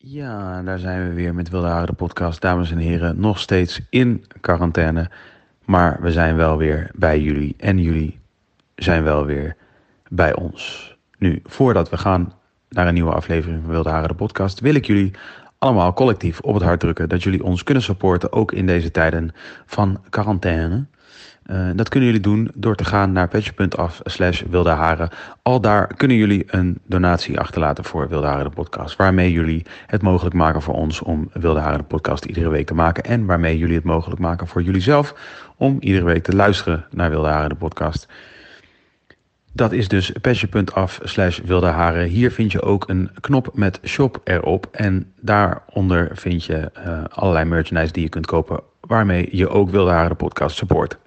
Ja, daar zijn we weer met Wilde Haren de podcast. Dames en heren, nog steeds in quarantaine. Maar we zijn wel weer bij jullie en jullie zijn wel weer bij ons. Nu, voordat we gaan naar een nieuwe aflevering van Wilde Haren de podcast, wil ik jullie allemaal collectief op het hart drukken dat jullie ons kunnen supporten, ook in deze tijden van quarantaine. Uh, dat kunnen jullie doen door te gaan naar petje.af slash. Al daar kunnen jullie een donatie achterlaten voor Wilde Haren de podcast. Waarmee jullie het mogelijk maken voor ons om Wilde Haren de podcast iedere week te maken. En waarmee jullie het mogelijk maken voor jullie zelf om iedere week te luisteren naar Wilde Haren de podcast. Dat is dus petje.af slash wilde haren. Hier vind je ook een knop met shop erop. En daaronder vind je uh, allerlei merchandise die je kunt kopen. Waarmee je ook Wilde Haren de podcast support.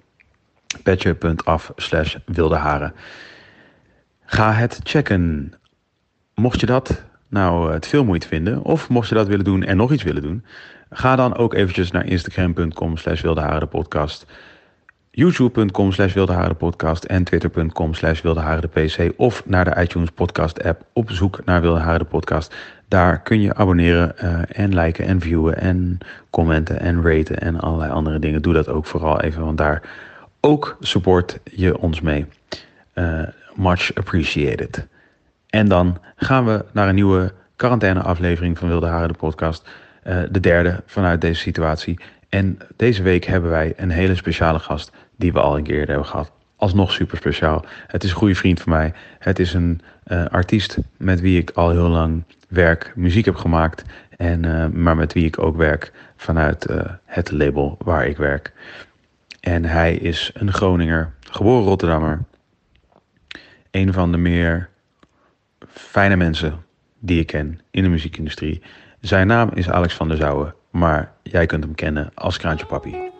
Petje.af slash wilde haren. Ga het checken. Mocht je dat nou het veel moeite vinden. Of mocht je dat willen doen en nog iets willen doen. Ga dan ook eventjes naar instagram.com slash wilde haren de podcast youtube.com slash podcast en twitter.com slash pc of naar de iTunes podcast app op zoek naar Wilde de podcast. Daar kun je abonneren uh, en liken en viewen en commenten en raten en allerlei andere dingen. Doe dat ook vooral even, want daar ook support je ons mee. Uh, much appreciated. En dan gaan we naar een nieuwe quarantaine aflevering van Wilde Haren de podcast. Uh, de derde vanuit deze situatie. En deze week hebben wij een hele speciale gast die we al een keer hebben gehad. Alsnog super speciaal. Het is een goede vriend van mij. Het is een uh, artiest met wie ik al heel lang werk, muziek heb gemaakt. En, maar met wie ik ook werk vanuit het label waar ik werk. En hij is een Groninger, geboren Rotterdammer. Een van de meer fijne mensen die ik ken in de muziekindustrie. Zijn naam is Alex van der Zouwen, maar jij kunt hem kennen als Kraantje Papi.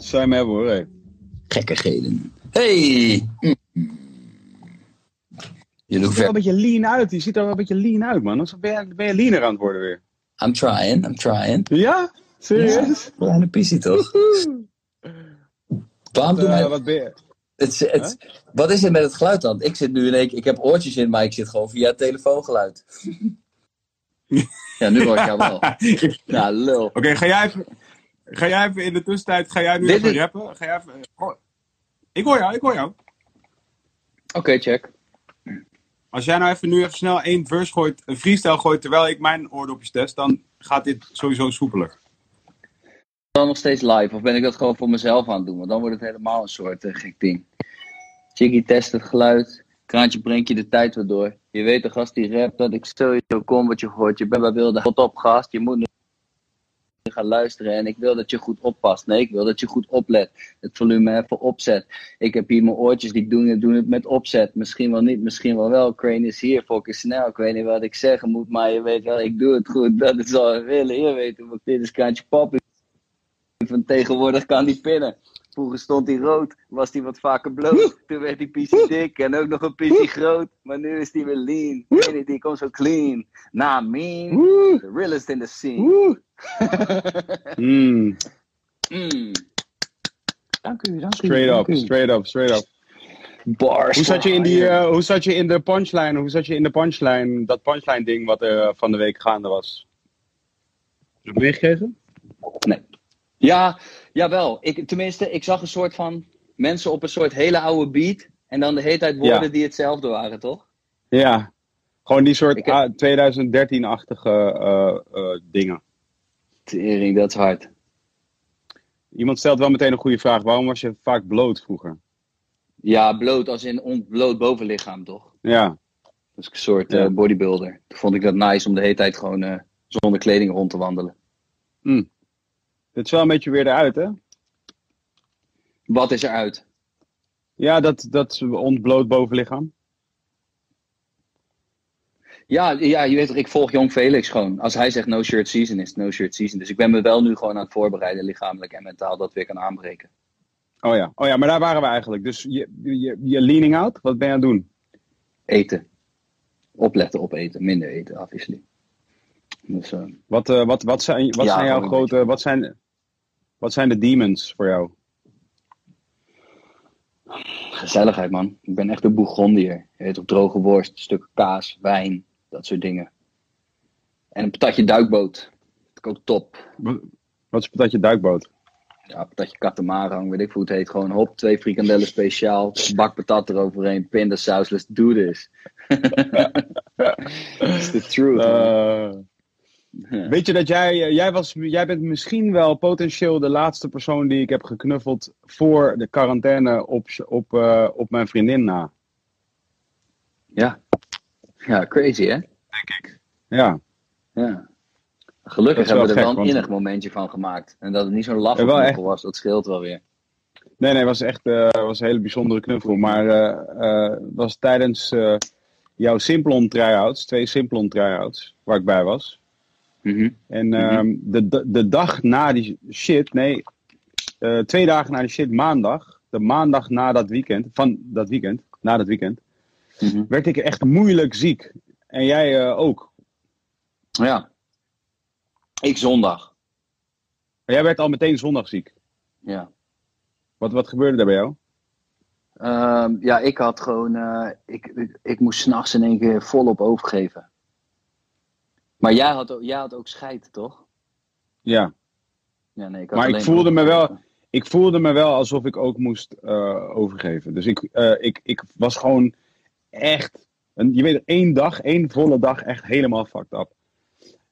Zijn me hebben hoor. Hey. Gekkigheden. Hey! Mm. Je ziet er wel een beetje lean uit. Je ziet er wel een beetje lean uit, man. Dan ben je, ben je leaner aan het worden weer. I'm trying, I'm trying. Ja? Serieus? Ja, kleine pissie toch? Waarom doe eh, mij... wat ben je? Het, het, Wat is het met het geluid dan? Ik zit nu in één keer... Ik heb oortjes in, maar ik zit gewoon via het telefoongeluid. ja, nu hoor ik jou wel. Ja, lul. Oké, ga jij even... Ga jij even in de tussentijd, ga jij nu Dit even is- rappen? Ga jij even... oh. Ik hoor jou, ik hoor jou. Oké, check. Als jij nou even nu even snel één verse gooit, een freestyle gooit, terwijl ik mijn oordopjes test, dan gaat dit sowieso soepeler. Dan nog steeds live, of ben ik dat gewoon voor mezelf aan het doen? Want dan wordt het helemaal een soort eh, gek ding. Chiggy test het geluid. Kraantje brengt je de tijd weer door. Je weet de gast die rapt dat ik sowieso kom wat je hoort. Je bent bij wilde tot op gast. Je moet nu gaan luisteren. En ik wil dat je goed oppast. Nee, ik wil dat je goed oplet. Het volume even opzet. Ik heb hier mijn oortjes die doen het, doen het met opzet. Misschien wel niet, misschien wel wel. Crane is hier, fucking snel. Ik weet niet wat ik zeggen moet, maar je weet wel, ik doe het goed. Dat is al willen. Je weet hoe dit is Kraantje Pap. Van tegenwoordig kan die pinnen. Vroeger stond hij rood, was hij wat vaker bloot. Toen werd hij pissie dik en ook nog een pissie groot. Maar nu is hij weer lean. Nee, die komt zo clean. Nah, mean. The realest in the scene. woe. Mm, Mm. Dank u, dank u. straight dank up, u. straight up, straight up. Bars. Hoe zat je in, die, eh, hoe zat je in de punchline? Hoe zat je in de punchline? Dat punchline ding wat er eh, van de week gaande was. Heb je meegekregen? Nee. Ja, jawel. Ik, tenminste, ik zag een soort van mensen op een soort hele oude beat. En dan de hele tijd woorden Ja. die hetzelfde waren, toch? Ja. Gewoon die soort Ik heb- ah, 2013-achtige eh, eh, dingen. Tering, dat is hard. Iemand stelt wel meteen een goede vraag. Waarom was je vaak bloot vroeger? Ja, bloot als in ontbloot bovenlichaam, toch? Ja. Dus een soort Ja. eh, bodybuilder. Toen vond ik dat nice om de hele tijd gewoon zonder kleding rond te wandelen. Dit is wel een beetje weer eruit, hè? Wat is eruit? Ja, dat, dat ontbloot bovenlichaam. Ja, ja, je weet toch, ik volg Jong Felix gewoon. Als hij zegt no shirt season, is no shirt season. Dus ik ben me wel nu gewoon aan het voorbereiden, lichamelijk en mentaal, dat weer kan aanbreken. Oh ja. oh ja, maar daar waren we eigenlijk. Dus je, je, je leaning out, wat ben je aan het doen? Eten. Opletten op eten, minder eten, obviously. Dus, eh, Wat, eh, wat, wat, zijn, wat Ja, zijn jouw grote. Wat zijn, wat zijn de demons voor jou? gezelligheid, man. Ik ben echt een Bourgondier. Je weet op droge worst, stukken kaas, wijn, dat soort dingen. En een patatje duikboot. Dat ik ook top. Wat, is patatje duikboot? Ja, patatje katamaran, weet ik hoe het heet. Gewoon hop, twee frikandellen speciaal, bak patat eroverheen, pindasaus, let's do this. It's the truth. man. Weet je dat jij, eh, jij, was, jij bent misschien wel potentieel de laatste persoon die ik heb geknuffeld voor de quarantaine op, op, eh, op mijn vriendin na. Ja. ja, crazy hè? Ja, Ja. Gelukkig hebben we er gek, wel een want- innig momentje van gemaakt. En dat het niet zo'n laffe knuffel echt. was, dat scheelt wel weer. nee, nee, het was echt eh, was een hele bijzondere knuffel. Maar eh, eh, het was tijdens eh, jouw Simplon try-outs, twee Simplon try-outs, waar ik bij was. Mhm. En ehm, de, de, de dag na die shit, nee, eh, twee dagen na die shit, maandag, de maandag na dat weekend, van dat weekend, na dat weekend, Mhm. werd ik echt moeilijk ziek. En jij eh, ook. Ja. Ik zondag. Jij werd al meteen zondag ziek. Ja. Wat, wat gebeurde er bij jou? Ehm, ja, ik had gewoon. eh, ik, ik, ik moest s'nachts in één keer volop overgeven. Maar jij had, ook- jij had ook scheid, toch? Ja, Ja, nee, ik had Maar ik voelde me wel- ik voelde me wel alsof ik ook moest eh, overgeven. Dus ik, eh, ik, ik was gewoon echt, een, je weet, één dag, één volle dag echt helemaal fucked up.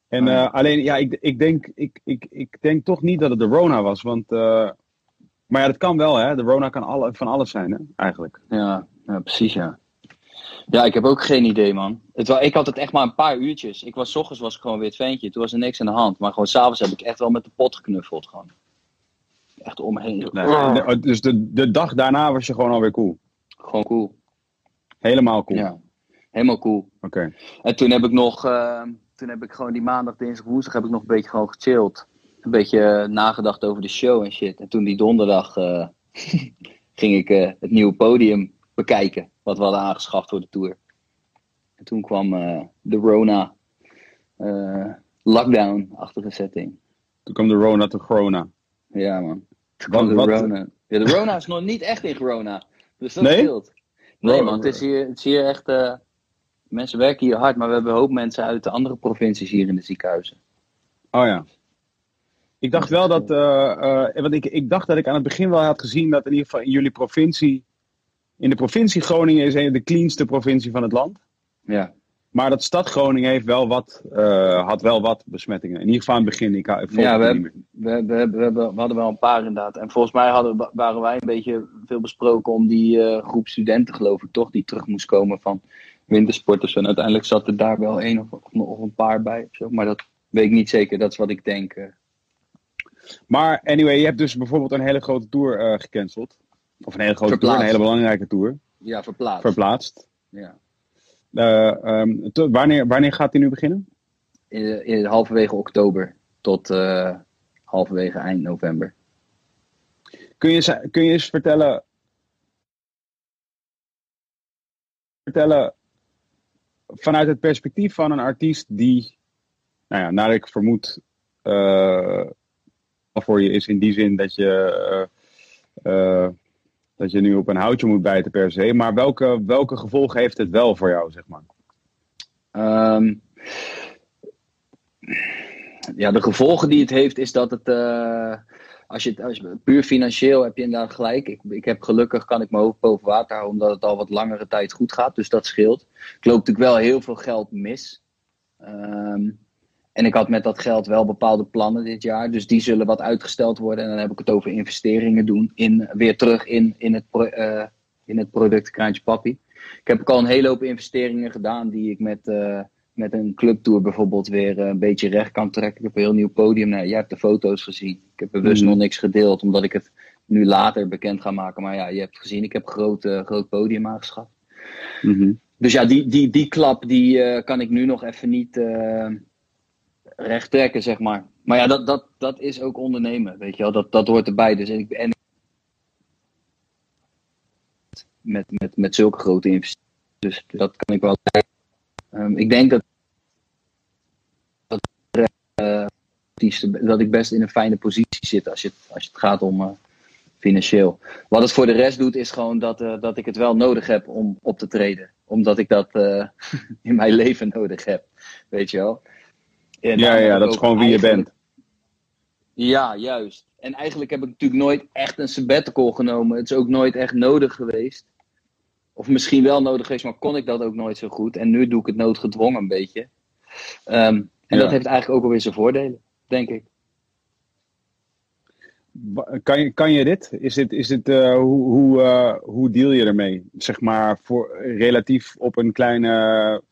En Oh ja. eh, alleen, ja, ik, ik, denk, ik, ik, ik denk toch niet dat het de Rona was. Want, maar ja, dat kan wel, hè. De Rona kan alle, van alles zijn, hè, eigenlijk. Ja, ja, precies, ja. Ja, ik heb ook geen idee, man. Het, ik had het echt maar een paar uurtjes. Ik was, 's ochtends was ik gewoon weer het ventje. Toen was er niks aan de hand. Maar gewoon s'avonds heb ik echt wel met de pot geknuffeld, gewoon. Echt om me heen. Nee, de- dus de, de dag daarna was je gewoon alweer cool. Gewoon cool. Helemaal cool. Ja, helemaal cool. Oké. En toen heb ik nog, eh, toen heb ik gewoon die maandag, dinsdag, woensdag heb ik nog een beetje gewoon gechilled. Een beetje eh, nagedacht over de show en shit. En toen die donderdag eh, ging ik eh, het nieuwe podium bekijken. Wat we hadden aangeschaft voor de tour. En toen kwam eh, de Rona eh, lockdown-achtige setting. Toen kwam de Rona tot Corona. Ja man. Toen Wat- kwam de wat- Rona. Ja, de Rona is nog niet echt in Corona. Dus dat Nee? scheelt. Nee man, het is hier, het is hier echt... eh, mensen werken hier hard, maar we hebben een hoop mensen uit de andere provincies hier in de ziekenhuizen. Oh ja. Ik dacht wel dat, eh, eh, want ik, ik dacht dat ik aan het begin wel had gezien dat in ieder geval in jullie provincie, in de provincie Groningen is een de cleanste provincie van het land. Ja, Maar dat stad Groningen heeft wel wat, eh, had wel wat besmettingen. In ieder geval aan het begin. Ik, ik ja we, hebben, we, hebben- we, hebben, we, hebben- we hadden wel een paar inderdaad. En volgens mij hadden, waren wij een beetje veel besproken om die eh, groep studenten, geloof ik toch, die terug moest komen van wintersporters. En uiteindelijk zat er daar wel één of, of, of een paar bij. Maar dat weet ik niet zeker, dat is wat ik denk. eh. Maar anyway, je hebt dus bijvoorbeeld een hele grote tour gecanceld. Of een hele grote tour, Verplaatst. een hele belangrijke tour. Ja, verplaatst. Verplaatst. ja. Eh, ehm, wanneer, wanneer gaat die nu beginnen? in, in halverwege oktober tot eh, halverwege eind november. Kun je, kun je eens vertellen, vertellen vanuit het perspectief van een artiest die, nou ja, naar ik vermoed, eh, voor je is in die zin dat je, dat je nu op een houtje moet bijten per se, maar welke, welke gevolgen heeft het wel voor jou, zeg maar? Ehm, ja, de gevolgen die het heeft is dat het, eh, als je als je, puur financieel heb je inderdaad gelijk. Ik, ik heb gelukkig, kan ik mijn hoofd boven water houden, omdat het al wat langere tijd goed gaat, dus dat scheelt. Ik loop natuurlijk wel heel veel geld mis. Ehm, en ik had met dat geld wel bepaalde plannen dit jaar, dus die zullen wat uitgesteld worden. En dan heb ik het over investeringen doen, in, weer terug in, in, het, pro- eh, in het product Kraantje Papi. Ik heb ook al een hele hoop investeringen gedaan die ik met, eh, met een clubtour bijvoorbeeld weer eh, een beetje recht kan trekken. Ik heb een heel nieuw podium. Nou, jij hebt de foto's gezien. Ik heb bewust Mhm. nog niks gedeeld, omdat ik het nu later bekend ga maken. Maar ja, je hebt gezien, ik heb een groot, groot podium aangeschaft. Dus ja, die, die, die klap die, kan ik nu nog even niet recht trekken, zeg maar. Maar ja, dat, dat, dat is ook ondernemen, weet je wel. Dat, dat hoort erbij. Dus ik, en met, met, met zulke grote investeringen. Dus dat kan ik wel. Ehm, ik denk dat, dat, eh, dat ik best in een fijne positie zit als je als het gaat om eh, financieel. Wat het voor de rest doet, is gewoon dat, eh, dat ik het wel nodig heb om op te treden. Omdat ik dat in mijn leven nodig heb. Weet je wel. En Ja, ja, dat is gewoon wie je bent. ja, juist. En eigenlijk heb ik natuurlijk nooit echt een sabbatical genomen. Het is ook nooit echt nodig geweest. Of misschien wel nodig geweest, maar kon ik dat ook nooit zo goed. En nu doe ik het noodgedwongen een beetje. Ehm, en Ja. dat heeft eigenlijk ook alweer zijn voordelen, denk ik. Kan je, kan je dit? Is dit, is dit eh, hoe, hoe, eh, hoe deal je ermee? Zeg maar voor, relatief op een kleine,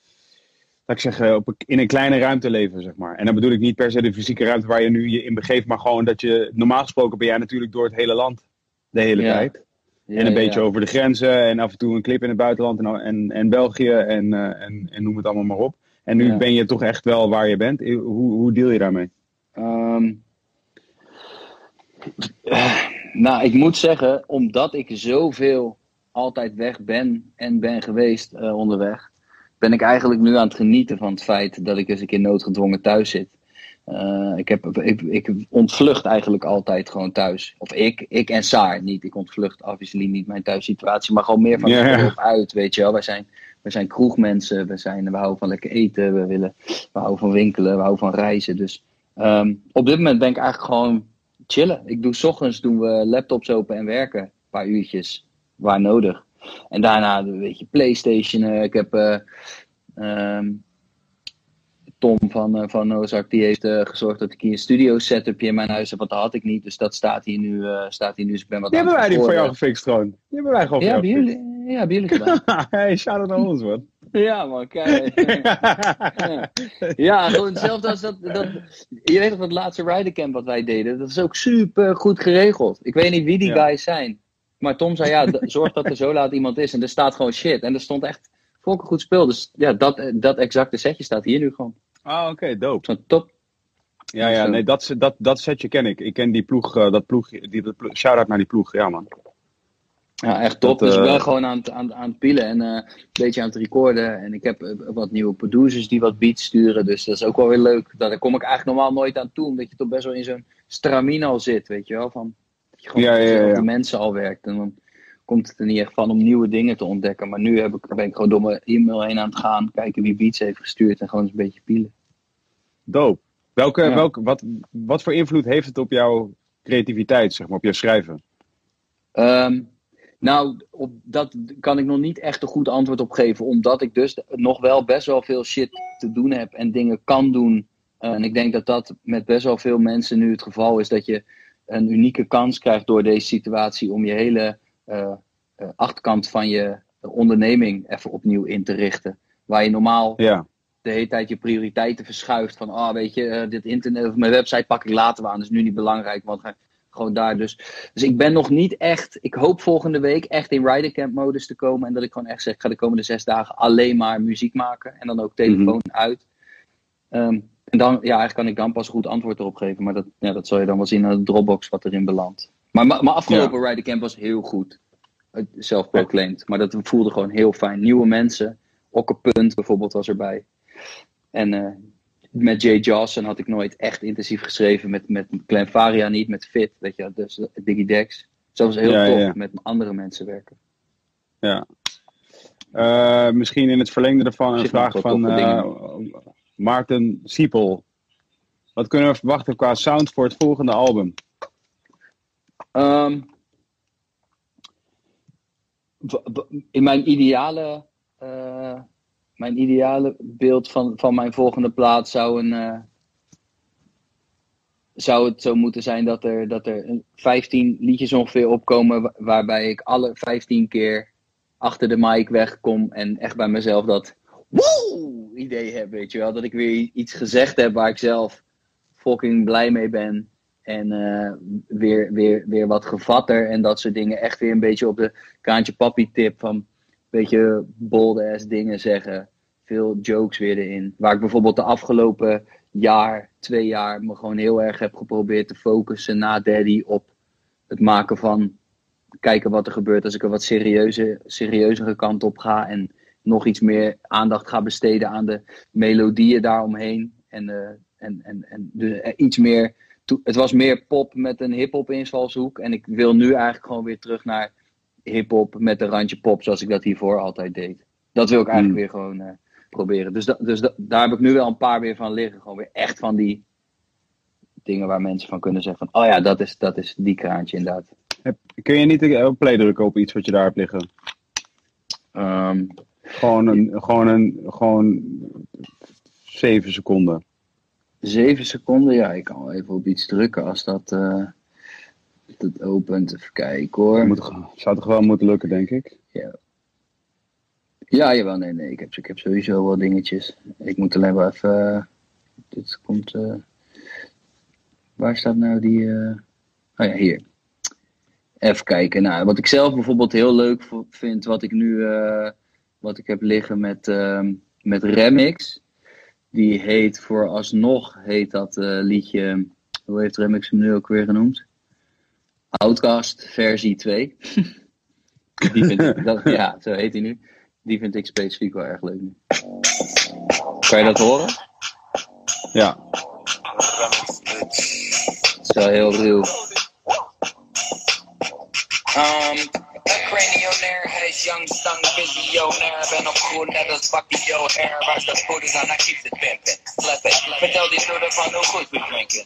ik zeggen, op een- in een kleine ruimte leven, zeg maar. En dan bedoel ik niet per se de fysieke ruimte waar je nu je in begeeft, maar gewoon dat je, normaal gesproken ben jij natuurlijk door het hele land de hele Ja. tijd. Ja, en een ja, beetje over de grenzen en af en toe een clip in het buitenland en, en, en België en, eh, en, en noem het allemaal maar op. En nu ben je toch echt wel waar je bent. Hoe, hoe deal je daarmee? Ehm, eh, nou, ik moet zeggen, omdat ik zoveel altijd weg ben en ben geweest eh, onderweg, ben ik eigenlijk nu aan het genieten van het feit dat ik eens een keer noodgedwongen thuis zit. Eh, ik, heb, ik, ik ontvlucht eigenlijk altijd gewoon thuis. Of ik, ik en Saar niet. Ik ontvlucht obviously niet mijn thuissituatie, maar gewoon meer van ja. erop uit, weet je wel. Wij zijn, wij zijn kroegmensen, we, zijn, we houden van lekker eten, we, willen, we houden van winkelen, we houden van reizen. Dus ehm, op dit moment ben ik eigenlijk gewoon chillen. Ik doe 's ochtends doen we laptops open en werken. Een paar uurtjes, waar nodig. En daarna een beetje Playstation. eh, ik heb ehm, Tom van, eh, van Ozark, die heeft eh, gezorgd dat ik hier een studio setupje in mijn huis heb. Want dat had ik niet. Dus dat staat hier nu. eh, staat hier nu dus ik ben wat Die hebben wij die voor jou gefixt gewoon. Die hebben wij gewoon Ja, voor jou jullie, ja, bij jullie gedaan. hey, shout-out naar ons, man. ja, man, kijk. Ja. Ja, gewoon hetzelfde als dat, dat. Je weet nog dat laatste ridercamp wat wij deden. Dat is ook super goed geregeld. Ik weet niet wie die Ja. guys zijn. Maar Tom zei ja, zorg dat er zo laat iemand is. En er staat gewoon shit. En er stond echt volk goed speel. Dus ja, dat, dat exacte setje staat hier nu gewoon. Ah, oké, dope. Zo'n top. Ja, ja, nee, dat, dat, dat setje ken ik. Ik ken die ploeg, eh, dat ploeg, die, dat ploeg- shout-out naar die ploeg, ja man. Ja, echt top. Dat, dus ik eh, ben gewoon aan het, aan, aan het pielen en eh, een beetje aan het recorden. En ik heb eh, wat nieuwe producers die wat beats sturen. Dus dat is ook wel weer leuk. Daar kom ik eigenlijk normaal nooit aan toe. Omdat je toch best wel in zo'n stramine al zit, weet je wel. Van, dat je gewoon Ja, met ja, ja. mensen al werkt. En dan komt het er niet echt van om nieuwe dingen te ontdekken. Maar nu heb ik, ben ik gewoon door mijn e-mail heen aan het gaan. Kijken wie beats heeft gestuurd en gewoon eens een beetje pielen. Dope. Welke, welke, wat, wat voor invloed heeft het op jouw creativiteit, zeg maar, op jouw schrijven? Ehm, nou, op dat kan ik nog niet echt een goed antwoord op geven. Omdat ik dus nog wel best wel veel shit te doen heb en dingen kan doen. En ik denk dat dat met best wel veel mensen nu het geval is. Dat je een unieke kans krijgt door deze situatie om je hele eh, eh, achterkant van je onderneming even opnieuw in te richten. Waar je normaal Ja, de hele tijd je prioriteiten verschuift. Van, ah, weet je, eh, dit internet of mijn website pak ik later wel aan. Dat is nu niet belangrijk, want ga- gewoon daar dus. Dus ik ben nog niet echt, ik hoop volgende week echt in Rider Camp modus te komen. En dat ik gewoon echt zeg, ik ga de komende zes dagen alleen maar muziek maken. En dan ook telefoon uit. Ehm, en dan, ja, eigenlijk kan ik dan pas goed antwoord erop geven. Maar dat, ja, dat zal je dan wel zien aan de Dropbox wat erin belandt. Maar mijn afgelopen Ryder Camp was heel goed. Zelfproclaimed. Maar dat voelde gewoon heel fijn. Nieuwe mensen. Okkepunt bijvoorbeeld was erbij. En uh, met Jay Johnson had ik nooit echt intensief geschreven. Met, met Glenn Faria niet, met Fit. Weet je, dus Diggy Dex. Zo heel ja, tof met andere mensen werken. Ja. Uh, misschien in het verlengde ervan een vraag van uh, Maarten Siepel. Wat kunnen we verwachten qua sound voor het volgende album? Um, in mijn ideale, uh, mijn ideale beeld van, van mijn volgende plaat zou, een, uh, zou het zo moeten zijn dat er, dat er 15 liedjes ongeveer opkomen waarbij ik alle 15 keer achter de mic wegkom en echt bij mezelf dat woe idee heb, weet je wel. Dat ik weer iets gezegd heb waar ik zelf fucking blij mee ben. En uh, weer, weer, weer wat gevatter en dat soort dingen. Echt weer een beetje op de kaantje papi tip van beetje bold ass dingen zeggen. Veel jokes weer erin. Waar ik bijvoorbeeld de afgelopen jaar, twee jaar, me gewoon heel erg heb geprobeerd te focussen na Daddy op het maken van kijken wat er gebeurt als ik er wat serieuze, serieuzere kant op ga. En nog iets meer aandacht ga besteden aan de melodieën daaromheen. En, uh, en, en, en dus iets meer. Het was meer pop met een hip-hop invalshoek. En ik wil nu eigenlijk gewoon weer terug naar hip-hop met een randje pop, zoals ik dat hiervoor altijd deed. Dat wil ik eigenlijk hmm. weer gewoon uh, proberen. Dus, dus daar heb ik nu wel een paar weer van liggen. Gewoon weer echt van die dingen waar mensen van kunnen zeggen: van, Oh ja, dat is, dat is die kraantje inderdaad. Kun je niet een play drukken op iets wat je daar hebt liggen? Um, gewoon een, gewoon een, gewoon 7 seconden. 7 seconden, ja, ik kan wel even op iets drukken als dat, uh, dat opent. Even kijken hoor. Moet, zou toch wel moeten lukken, denk ik? Ja. Ja, jawel, nee, nee. Ik heb, ik heb sowieso wel dingetjes. Ik moet alleen maar even. Uh, dit komt. Uh, waar staat nou die. Oh ja, hier. Even kijken. Nou, wat ik zelf bijvoorbeeld heel leuk vind, wat ik nu wat ik heb liggen met, uh, met Remix. Die heet vooralsnog, heet dat uh, liedje, hoe heeft Remix hem nu ook weer genoemd? Outcast versie 2. die vind ik, dat, ja, zo heet hij nu. Die vind ik specifiek wel erg leuk nu. Kan je dat horen? Ja. Het is wel heel ruw. Um, Cranionair, hij is young, stung, visionair. Ben op groen, net als Bucky Joe Hair. Waar staat goed is aan, hij keept het pimpen. Flippen, vertel die broeder van hoe goed we drinken.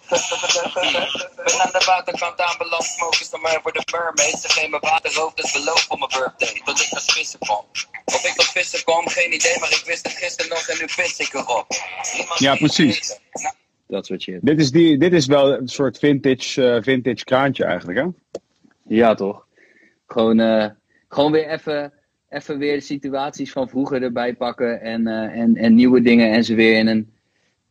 Ben aan de waterkant aanbeland, smoken ze maar voor de mermaids. Ze geven me waterhoofd, dus beloof op mijn birthday. Tot ik als vissen kom. Of ik tot vissen kom, geen idee, maar ik wist het gisteren nog en nu vis ik erop. Iemand ja, precies. Nou, dat soort shit. Dit is, die, dit is wel een soort vintage, uh, vintage kraantje eigenlijk, hè? Ja, toch? Gewoon, uh, gewoon weer even, even weer de situaties van vroeger erbij pakken en, uh, en, en nieuwe dingen en ze weer in een,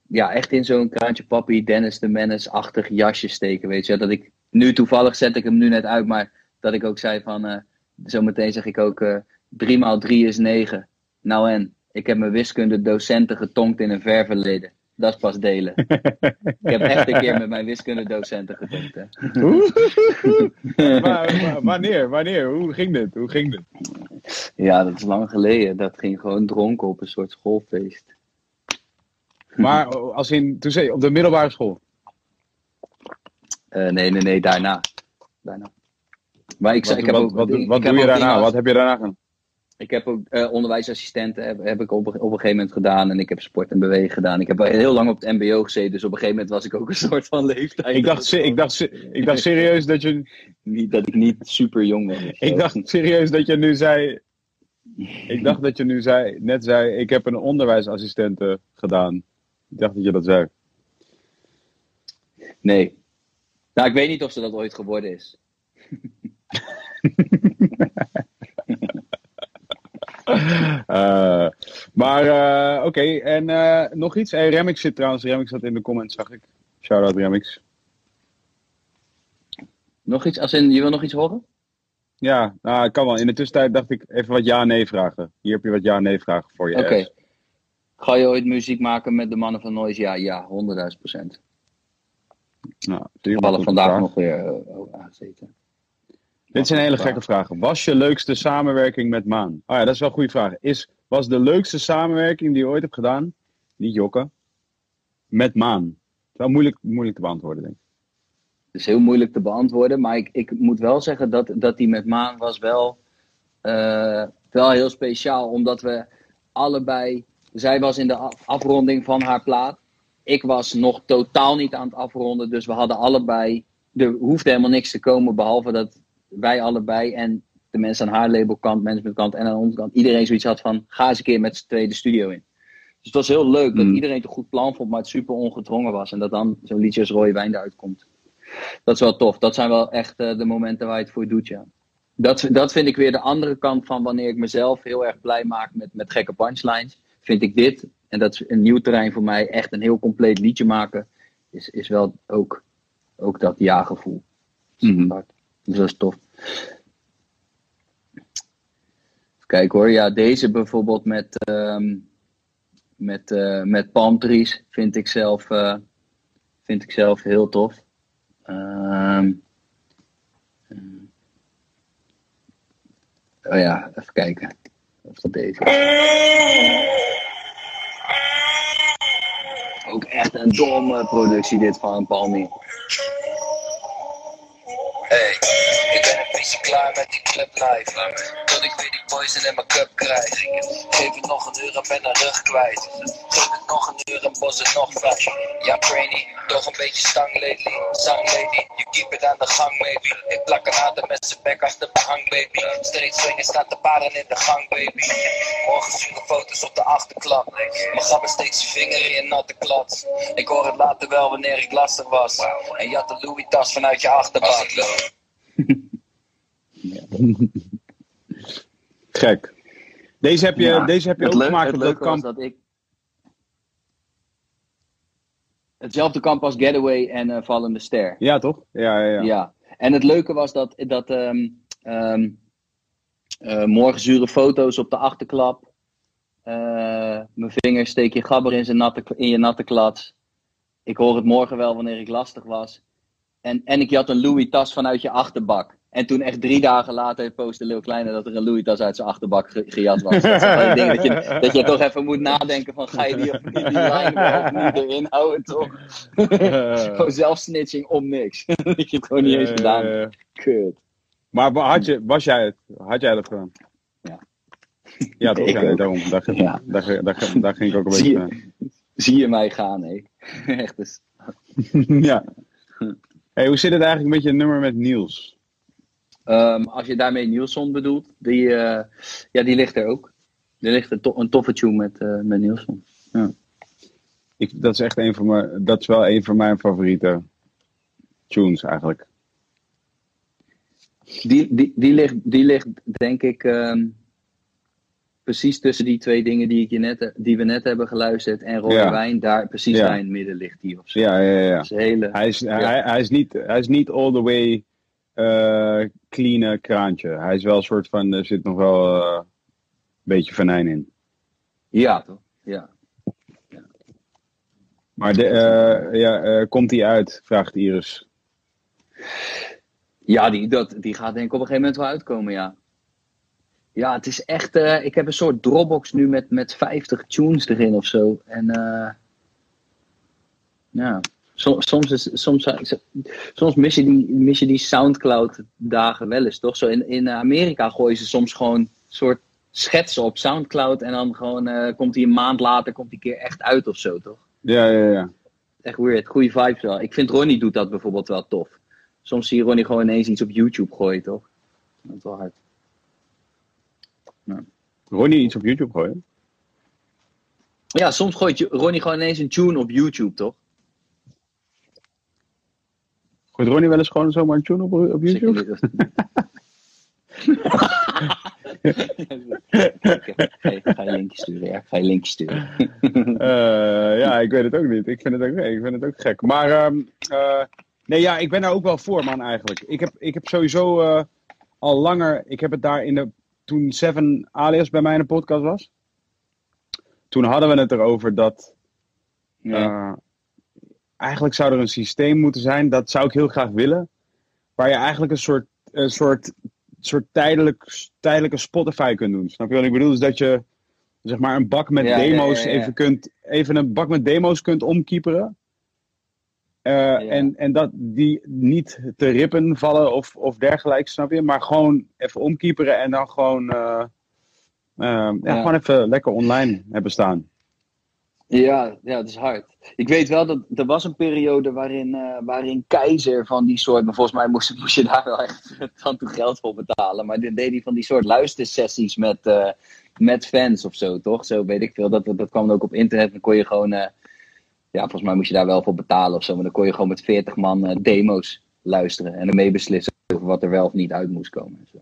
ja, echt in zo'n kraantje papi, Dennis de Menace-achtig jasje steken, weet je. Dat ik, nu toevallig zet ik hem nu net uit, maar dat ik ook zei van, uh, zometeen zeg ik ook, uh, 3 maal 3 is 9. Nou en, ik heb mijn wiskundedocenten getonkt in een ver verleden. Dat is pas delen. ik heb echt een keer met mijn wiskundedocenten. Hè. maar, wanneer? Wanneer? Hoe ging dit? Hoe ging dit? Ja, dat is lang geleden. Dat ging gewoon dronken op een soort schoolfeest. Maar als in, toen zei je, op de middelbare school? Uh, nee, nee, nee, daarna. daarna. Maar ik, wat, ik heb wat, ook, wat, wat doe je daarna? Wat heb je daarna gedaan? Ik heb ook uh, onderwijsassistenten heb, heb ik op, op een gegeven moment gedaan. En ik heb sport en bewegen gedaan. Ik heb heel lang op het mbo gezeten. Dus op een gegeven moment was ik ook een soort van leeftijd. Ik dacht, ik, dacht, ik dacht serieus dat je. Niet dat ik niet super jong zo. Ik dacht serieus dat je nu zei. Ik dacht dat je nu zei, net zei, ik heb een onderwijsassistente gedaan. Ik dacht dat je dat zei. Nee. Nou, ik weet niet of ze dat ooit geworden is. Eh, maar eh, oké, en eh, nog iets? Hey, Remix zit trouwens, Remix zat in de comments, zag ik. Shout-out Remix. Nog iets? Als in, je wil nog iets horen? Ja, nou, kan wel. In de tussentijd dacht ik even wat ja-nee vragen. Hier heb je wat ja-nee vragen voor je. Oké. Ga je ooit muziek maken met de mannen van Noise? Ja, ja, 100.000 procent. Nou, Toevallig vandaag nog weer uh, aangezeten. Dit zijn hele gekke vragen. Was je leukste samenwerking met Maan? Oh ja, dat is wel een goede vraag. Is, was de leukste samenwerking die je ooit hebt gedaan, niet jokken, met Maan? Dat is wel moeilijk, moeilijk te beantwoorden, denk ik. Het is heel moeilijk te beantwoorden, maar ik, ik moet wel zeggen dat, dat die met Maan was wel, eh, wel heel speciaal. Omdat we allebei, zij was in de af- afronding van haar plaat. Ik was nog totaal niet aan het afronden, dus we hadden allebei, er hoefde helemaal niks te komen, behalve dat wij allebei en de mensen aan haar labelkant, managementkant en aan onze kant, iedereen zoiets had van, ga eens een keer met z'n tweeën de studio in. Dus het was heel leuk dat Mm. iedereen het een goed plan vond, maar het super ongedwongen was. En dat dan zo'n liedje als Rode Wijn eruit komt. Dat is wel tof. Dat zijn wel echt eh, de momenten waar je het voor doet, ja. Dat, dat vind ik weer de andere kant van wanneer ik mezelf heel erg blij maak met, met gekke punchlines. Vind ik dit, en dat is een nieuw terrein voor mij, echt een heel compleet liedje maken. Is, is wel ook, ook dat ja-gevoel. Dus dat is tof. Kijken hoor. Ja, deze bijvoorbeeld met, ehm, met, eh, met palm trees vind ik zelf, eh, vind ik zelf heel tof. Ehm, eh, oh ja, even kijken. Of dat deze. Ook echt een domme productie dit van Palmy. Een beetje klaar met die club life. Tot ik weer die poison in mijn cup krijg. Geef het nog een uur en ben een rug kwijt. Geef het nog een uur en bos het nog vijf. Ja, brainy, toch een beetje stang lately. Zang lady, you keep it aan de gang, maybe. Ik plak een aantal met zijn bek achter mijn hang, baby. Steeds swingen staat de paren in de gang, baby. Morgen zure foto's op de achterklap. Mijn gabber steekt zijn vinger in je natte klats. Ik hoor het later wel wanneer ik lastig was. En had de Louis tas vanuit je achterbak. Gek. Deze heb je, Ja, deze heb je ook leuk- gemaakt op dat kamp. dat ik... Hetzelfde kamp als Getaway en eh Vallende Ster. Ja, toch? Ja, ja, ja. Ja. En het leuke was dat, dat ehm, ehm, eh, morgen zure foto's op de achterklap. Eh, mijn vinger steek je gabber in, zijn natte, in je natte klats. Ik hoor het morgen wel wanneer ik lastig was. En, en ik had een Louis tas vanuit je achterbak. En toen echt drie dagen later postte Lil Kleine dat er een Louis tas uit zijn achterbak ge- gejat was. Dat zijn dingen dat je, dat je toch even moet nadenken van ga je die, of die wel niet erin houden toch? Gewoon zelfsnitching om niks. dat je het gewoon niet eens gedaan. Eh, Kut. maar had, je, was jij het? Had jij dat gedaan? Ja. Ja, toch? Ja, daarom. Daar, ging- Ja. daar, daar, daar ging ik ook een Zie beetje... je, zie je mij gaan, hé. Echt dus. ja. Hey, hoe zit het eigenlijk met je nummer met Niels? Ehm, als je daarmee Nielson bedoelt, die, eh, ja, die ligt er ook. Er ligt een, to- een toffe tune met, eh met Nielson. Ik, dat is echt een van mijn... Dat is wel een van mijn favoriete tunes eigenlijk. Die, die, die, ligt, die ligt, denk ik, ehm, precies tussen die twee dingen die, ik je net, die we net hebben geluisterd en Rode Ja. Wijn. Daar, precies Ja. daar in het midden ligt die. Of zo. Ja, ja, ja. Hele, Hij is, hij, hij, is niet, hij is niet all the way eh clean kraantje. Hij is wel een soort van, er zit nog wel eh, een beetje venijn in. ja, toch? Ja. Maar de, eh, ja, eh, komt hij uit? Vraagt Iris. Ja, die, dat, die gaat denk ik op een gegeven moment wel uitkomen, ja. Ja, het is echt... eh, ik heb een soort Dropbox nu met, met 50 tunes erin of zo. En eh ja, soms, soms, is, soms, soms mis, je die, mis je die Soundcloud dagen wel eens, toch? Zo in, in Amerika gooien ze soms gewoon een soort schetsen op Soundcloud. En dan gewoon eh, komt die een maand later komt die keer echt uit of zo, toch? Ja, ja, ja. Echt weird. Goede vibes wel. Ik vind Ronnie doet dat bijvoorbeeld wel tof. Soms zie je Ronnie gewoon ineens iets op YouTube gooien, toch? Dat is wel hard. Ronnie iets op YouTube gooien? Ja, soms gooit Ronnie gewoon ineens een tune op YouTube, toch? Gooit Ronnie wel eens gewoon zomaar een tune op, op Zeker YouTube? niet. Oké, Ga je linkje sturen, ja. Ga je linkje sturen. Eh, ja, ik weet het ook niet. Ik vind het ook, ik vind het ook gek. Maar ehm, eh, nee, ja, ik ben daar ook wel voor, man, eigenlijk. Ik heb, ik heb sowieso eh, al langer... Ik heb het daar in de... Toen Seven Alias bij mij in de podcast was... Toen hadden we het erover dat... Ja. Eigenlijk zou er een systeem moeten zijn, dat zou ik heel graag willen. Waar je eigenlijk een soort, een soort soort tijdelijk, tijdelijke Spotify kunt doen. Snap je wat ik bedoel? Dus dat je zeg maar een bak met Ja, demo's ja, ja. even kunt, even een bak met demo's kunt omkieperen. Eh, en, en dat die niet te rippen vallen of, of dergelijks, snap je? Maar gewoon even omkieperen en dan gewoon, eh, eh, Ja. gewoon even lekker online hebben staan. Ja, ja, het is hard. Ik weet wel dat er was een periode waarin, eh, waarin Keizer van die soort, maar volgens mij moest, moest je daar wel echt dan toe geld voor betalen. Maar dan deed hij van die soort luistersessies met, eh, met fans of zo, toch? Zo weet ik veel. Dat, dat, dat kwam ook op internet. Dan kon je gewoon, eh, ja, volgens mij moest je daar wel voor betalen of zo. Maar dan kon je gewoon met 40 man demo's luisteren en ermee beslissen over wat er wel of niet uit moest komen. En zo.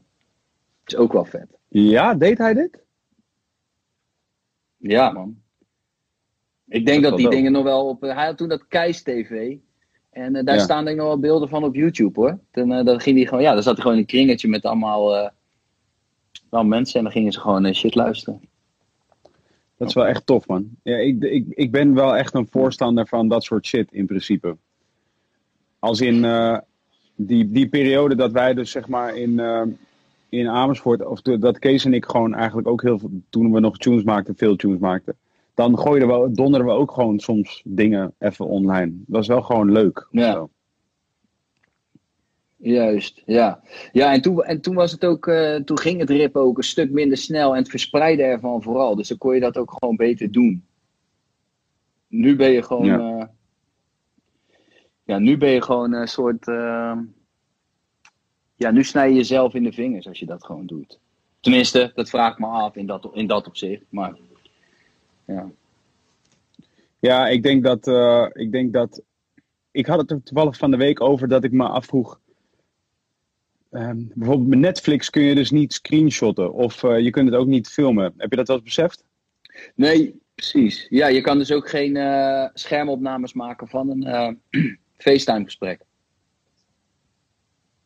Is ook wel vet. Ja, deed hij dit? Ja, man. Ik denk Dat die dingen nog wel op. Hij had toen dat Keis TV. En eh, daar Ja. staan denk ik nog wel beelden van op YouTube hoor. Toen, eh, dan ging hij gewoon, ja, dan zat hij gewoon in een kringetje met allemaal, eh, allemaal mensen. En dan gingen ze gewoon eh, shit luisteren. Dat is wel echt tof, man. Ja, ik, ik, ik ben wel echt een voorstander van dat soort shit in principe. Als in eh, die, die periode dat wij dus zeg maar in, eh, in Amersfoort, of dat Kees en ik gewoon eigenlijk ook heel veel, toen we nog tunes maakten, veel tunes maakten. Dan gooiden we, donderden we ook gewoon soms dingen even online. Dat is wel gewoon leuk. Ja. zo. Juist, ja. Ja, en toen, en toen was het ook, eh, toen ging het rippen ook een stuk minder snel en het verspreiden ervan vooral. Dus dan kon je dat ook gewoon beter doen. Nu ben je gewoon, Ja. ja, ja nu ben je gewoon een soort, eh, ja, nu snij je jezelf in de vingers als je dat gewoon doet. Tenminste, dat vraag ik me af in dat, in dat opzicht, maar ja. Ja, ik denk dat, eh, ik denk dat. Ik had het er toevallig van de week over dat ik me afvroeg. ehm, bijvoorbeeld met Netflix kun je dus niet screenshotten of eh, je kunt het ook niet filmen. Heb je dat wel eens beseft? Nee, precies. Ja, je kan dus ook geen eh, schermopnames maken van een eh FaceTime gesprek.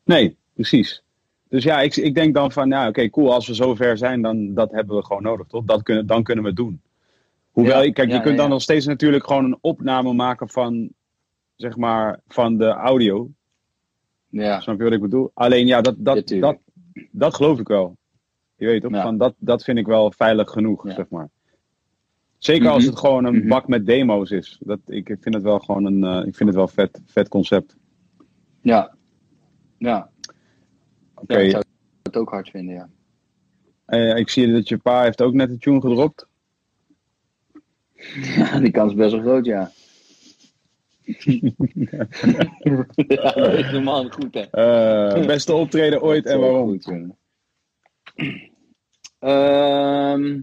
Nee, precies. Dus ja, ik, ik denk dan van, ja, oké, cool. Als we zover zijn, dan dat hebben we gewoon nodig, toch? Dat kunnen, dan kunnen we het doen. Hoewel, Ja, kijk, ja, je kunt dan nog steeds natuurlijk gewoon een opname maken van, zeg maar, van de audio. Ja, Snap je wat ik bedoel? Alleen ja, dat, dat, dat, dat geloof ik wel. Je weet toch? Van dat, dat vind ik wel veilig genoeg, zeg maar. Zeker als Mhm. het gewoon een Mhm. bak met demo's is. Dat, ik, ik vind het wel gewoon een eh, ik vind het wel vet, vet concept. ja. Ja, Oké, ja ik zou het ook hard vinden, ja. eh, ik zie dat je pa heeft ook net een tune gedropt. Ja, die kans is best wel groot, ja. ja, dat is man goed, hè. Eh, beste optreden ooit en waarom? goed. Ehm,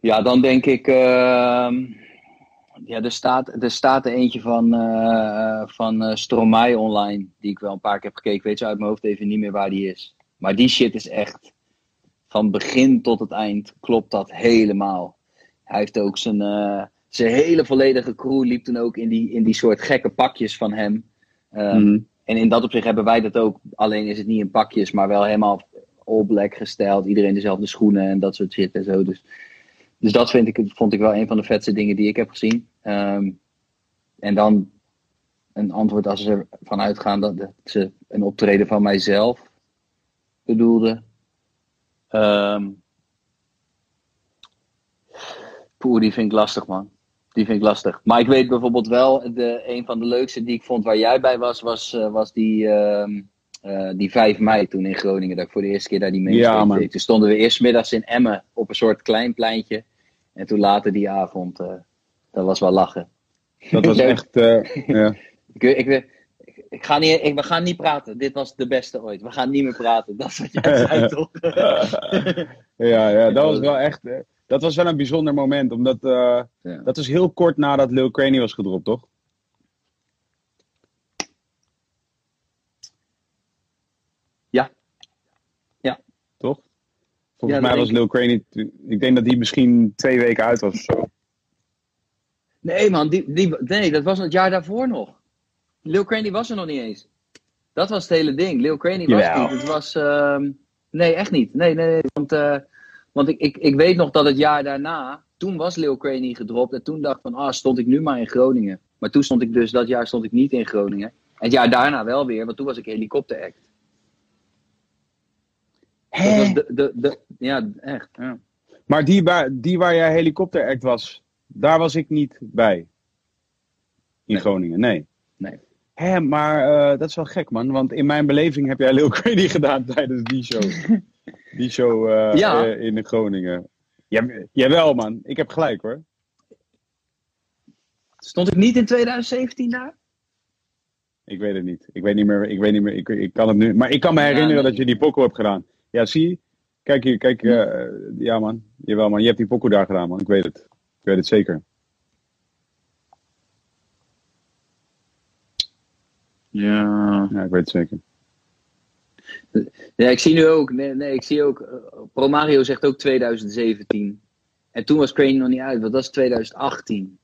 ja, dan denk ik. ehm, ja, er staat, er staat er eentje van, eh van eh, Stromae online. Die ik wel een paar keer heb gekeken. Weet je uit mijn hoofd even niet meer waar die is. Maar die shit is echt. Van begin tot het eind klopt dat helemaal. Hij heeft ook zijn, eh, zijn hele volledige crew liep toen ook in die, in die soort gekke pakjes van hem. Ehm, Mhm. en in dat opzicht hebben wij dat ook. Alleen is het niet in pakjes, maar wel helemaal all black gesteld. Iedereen dezelfde schoenen en dat soort shit en zo. Dus, dus dat vind ik, vond ik wel een van de vetste dingen die ik heb gezien. Ehm, en dan een antwoord als ze ervan uitgaan dat, dat ze een optreden van mijzelf bedoelde. Ehm Poeh, die vind ik lastig, man. Die vind ik lastig. Maar ik weet bijvoorbeeld wel, de, een van de leukste die ik vond waar jij bij was, was, eh, was die, ehm, eh, die 5 mei toen in Groningen. Dat ik voor de eerste keer daar die Ja, man. deed. Toen stonden we eerst middags in Emmen op een soort klein pleintje. En toen later die avond, eh, dat was wel lachen. Dat was echt. ja. Ik, ik, ik, ga niet, ik, we gaan niet praten. Dit was de beste ooit. We gaan niet meer praten. Dat is wat jij zei, toch? ja, ja, dat was wel echt. eh, dat was wel een bijzonder moment, omdat eh, Ja. dat was heel kort nadat Lil Craney was gedropt, toch? Ja. Ja. Toch? Volgens Ja, mij was Lil Craney. Ik denk dat die misschien twee weken uit was of zo. Nee, man, die, die, nee, dat was het jaar daarvoor nog. Lil Craney was er nog niet eens. Dat was het hele ding. Lil Craney was Jawel. niet. Het was. ehm, nee, echt niet. Nee, nee, nee. Want, eh, want ik, ik, ik weet nog dat het jaar daarna. Toen was Lil Craney gedropt. En toen dacht ik van. Ah, stond ik nu maar in Groningen. Maar toen stond ik dus. Dat jaar stond ik niet in Groningen. Het jaar daarna wel weer, want toen was ik helikopteract. Dat was de, de, de, ja, echt. Ja. Maar die waar, die waar jij helikopteract was, daar was ik niet bij. In Nee. Groningen, nee. Nee. Hé, maar eh, dat is wel gek, man. Want in mijn beleving heb jij Lil Crazy gedaan tijdens die show. die show Ja. eh, in Groningen. Ja, jawel, man. Ik heb gelijk, hoor. Stond ik niet in 2017 daar? Ik weet het niet. Ik weet niet meer. Ik weet niet meer. Ik, ik kan het nu. Maar ik kan me Ja, herinneren nee. dat je die pokoe hebt gedaan. Ja, zie je? Kijk hier, kijk. ja, man. Jawel, man. Je hebt die pokoe daar gedaan, man. Ik weet het. Ik weet het zeker. Ja. Ja, ik weet het zeker. Ja, ik zie nu ook, nee, nee ik zie ook, eh, Pro Mario zegt ook 2017. En toen was Crane nog niet uit, want dat is 2018.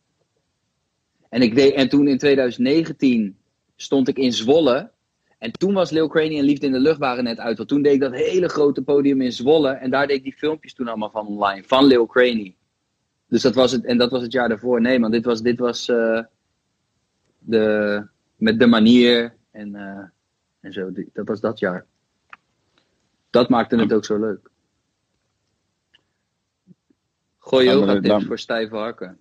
En, ik deed, en toen in 2019 stond ik in Zwolle. En toen was Lil Craney en Liefde in de Lucht waren net uit. Want toen deed ik dat hele grote podium in Zwolle. En daar deed ik die filmpjes toen allemaal van online. Van Lil Craney. Dus dat was het, en dat was het jaar daarvoor. Nee man, dit was, dit was eh, de, met de manier en, eh, en zo. Dat was dat jaar. Dat maakte het ook zo leuk. Gooi yoga tips dan- voor stijve hakken.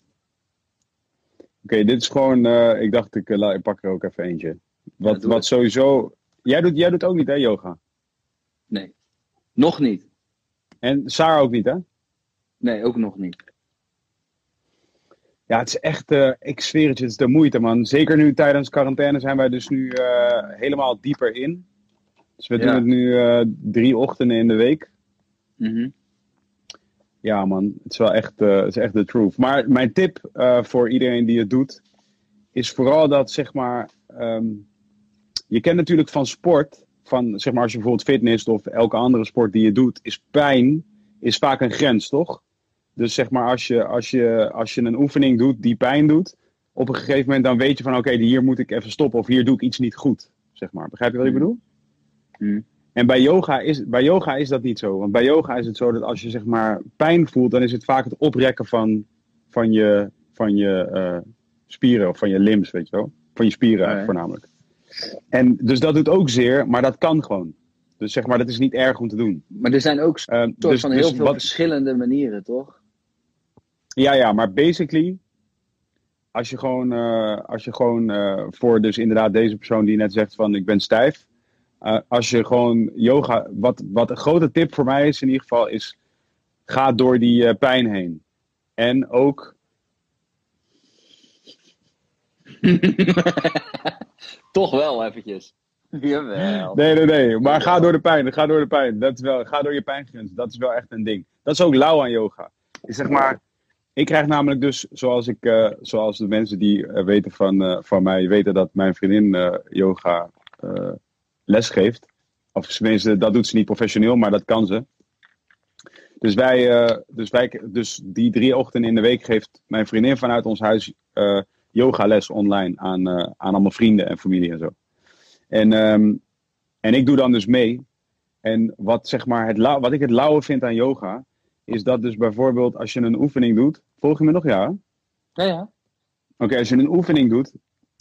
Oké, dit is gewoon. eh, ik dacht, ik, eh, ik pak er ook even eentje. Wat, wat het. sowieso. Jij doet, jij doet ook niet, hè, yoga? Nee. Nog niet. En Saar ook niet, hè? Nee, ook nog niet. Ja, het is echt. eh, ik zweer het je, het is de moeite, man. Zeker nu tijdens quarantaine zijn wij dus nu eh, helemaal dieper in. Dus we Ja. doen het nu eh, drie ochtenden in de week. Mhm. Ja, man, het is wel echt, het is echt de truth. Maar mijn tip voor iedereen die het doet, is vooral dat, zeg maar, ehm, je kent natuurlijk van sport, van zeg maar als je bijvoorbeeld fitness of elke andere sport die je doet, is pijn, is vaak een grens, toch? Dus zeg maar, als je, als je, als je een oefening doet die pijn doet, op een gegeven moment dan weet je van, oké, hier moet ik even stoppen of hier doe ik iets niet goed, zeg maar. Begrijp je wat ik bedoel? Mhm. En bij yoga, is, bij yoga is dat niet zo. Want bij yoga is het zo dat als je zeg maar pijn voelt, dan is het vaak het oprekken van, van je, van je eh, spieren of van je limbs, weet je wel. Van je spieren voornamelijk. En dus dat doet ook zeer, maar dat kan gewoon. Dus zeg maar, dat is niet erg om te doen. Maar er zijn ook Eh, soort dus, van heel dus veel wat- verschillende manieren, toch? Ja, ja, maar basically, als je gewoon, eh, als je gewoon eh, voor dus inderdaad deze persoon die net zegt van ik ben stijf. eh, als je gewoon yoga, wat, wat een grote tip voor mij is in ieder geval, is ga door die eh, pijn heen. En ook, Toch wel eventjes. Jawel. nee, nee, nee, maar ga door de pijn, ga door de pijn. Dat is wel, ga door je pijngrens, dat is wel echt een ding. Dat is ook lauw aan yoga. Ik zeg maar, ik krijg namelijk dus, zoals, ik, eh, zoals de mensen die eh, weten van, eh, van mij, weten dat mijn vriendin yoga les geeft. Of tenminste, dat doet ze niet professioneel, maar dat kan ze. Dus, wij, dus, wij, dus die drie ochtenden in de week geeft mijn vriendin vanuit ons huis eh yogales online aan, aan allemaal vrienden en familie en zo. En, ehm, en ik doe dan dus mee. En wat, zeg maar het wat ik het lauwe vind aan yoga, is dat dus bijvoorbeeld als je een oefening doet. Volg je me nog, ja? Ja, ja. Oké, als je een oefening doet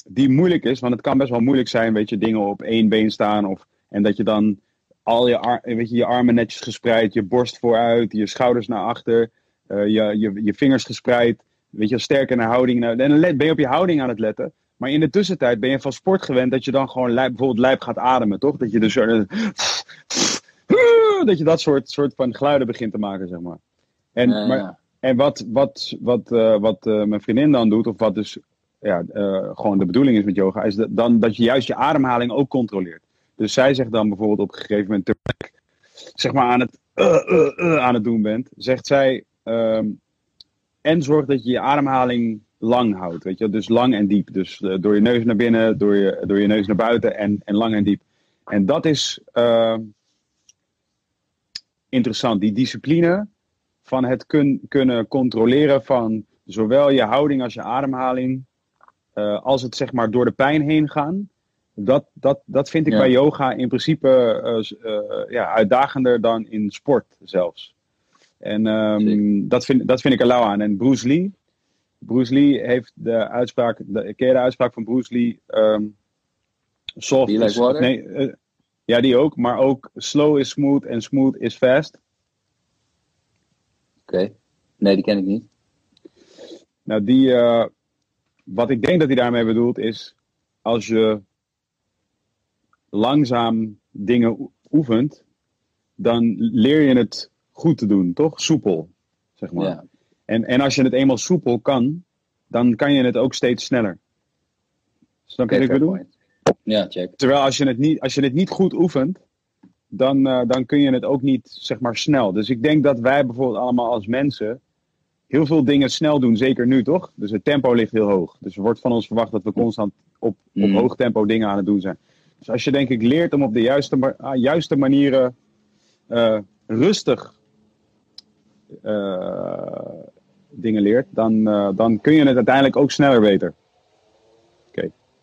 die moeilijk is, want het kan best wel moeilijk zijn, weet je, dingen op één been staan of en dat je dan al je, ar- weet je, je armen netjes gespreid, je borst vooruit, je schouders naar achter, eh, je, je, je vingers gespreid, weet je, sterk in de houding. Nou, en dan ben je op je houding aan het letten. Maar in de tussentijd ben je van sport gewend dat je dan gewoon lijp, bijvoorbeeld lijp gaat ademen, toch? Dat je dus zo- dat je dat soort, soort van geluiden begint te maken, zeg maar. En, Ja, maar, ja. en wat, wat, wat, eh, wat eh, mijn vriendin dan doet, of wat dus ja, eh, gewoon de bedoeling is met yoga, is dat, dan dat je juist je ademhaling ook controleert. Dus zij zegt dan bijvoorbeeld op een gegeven moment, terwijl ik zeg maar aan het, aan het doen bent, zegt zij, ehm, en zorg dat je je ademhaling lang houdt. Weet je? Dus lang en diep. Dus door je neus naar binnen, door je, door je neus naar buiten en, en lang en diep. En dat is ehm, interessant. Die discipline van het kun- kunnen controleren van zowel je houding als je ademhaling, eh, als het zeg maar door de pijn heen gaan. Dat, dat, dat vind ik Ja. bij yoga in principe eh, eh, ja, uitdagender dan in sport zelfs. En ehm, dat, vind, dat vind ik er lauw aan. En Bruce Lee, Bruce Lee heeft de uitspraak, de, ken je de uitspraak van Bruce Lee? ehm, Soft like water? nee, ja, die ook. Maar ook slow is smooth en smooth is fast. Oké. Nee, die ken ik niet. Nou, die, eh, wat ik denk dat hij daarmee bedoelt is, als je langzaam dingen oe- oefent, dan leer je het goed te doen, toch? Soepel, zeg maar. Ja. En, en als je het eenmaal soepel kan, dan kan je het ook steeds sneller. Snap je wat ik bedoel? point. Ja, check. Terwijl als je het niet, als je het niet goed oefent, dan, eh, dan kun je het ook niet zeg maar snel. Dus ik denk dat wij bijvoorbeeld allemaal als mensen heel veel dingen snel doen, zeker nu toch? Dus het tempo ligt heel hoog. Dus er wordt van ons verwacht dat we constant op, op Mm. hoog tempo dingen aan het doen zijn. Dus als je denk ik leert om op de juiste, ah, juiste manieren eh, rustig eh, dingen leert, dan, dan kun je het uiteindelijk ook sneller weten.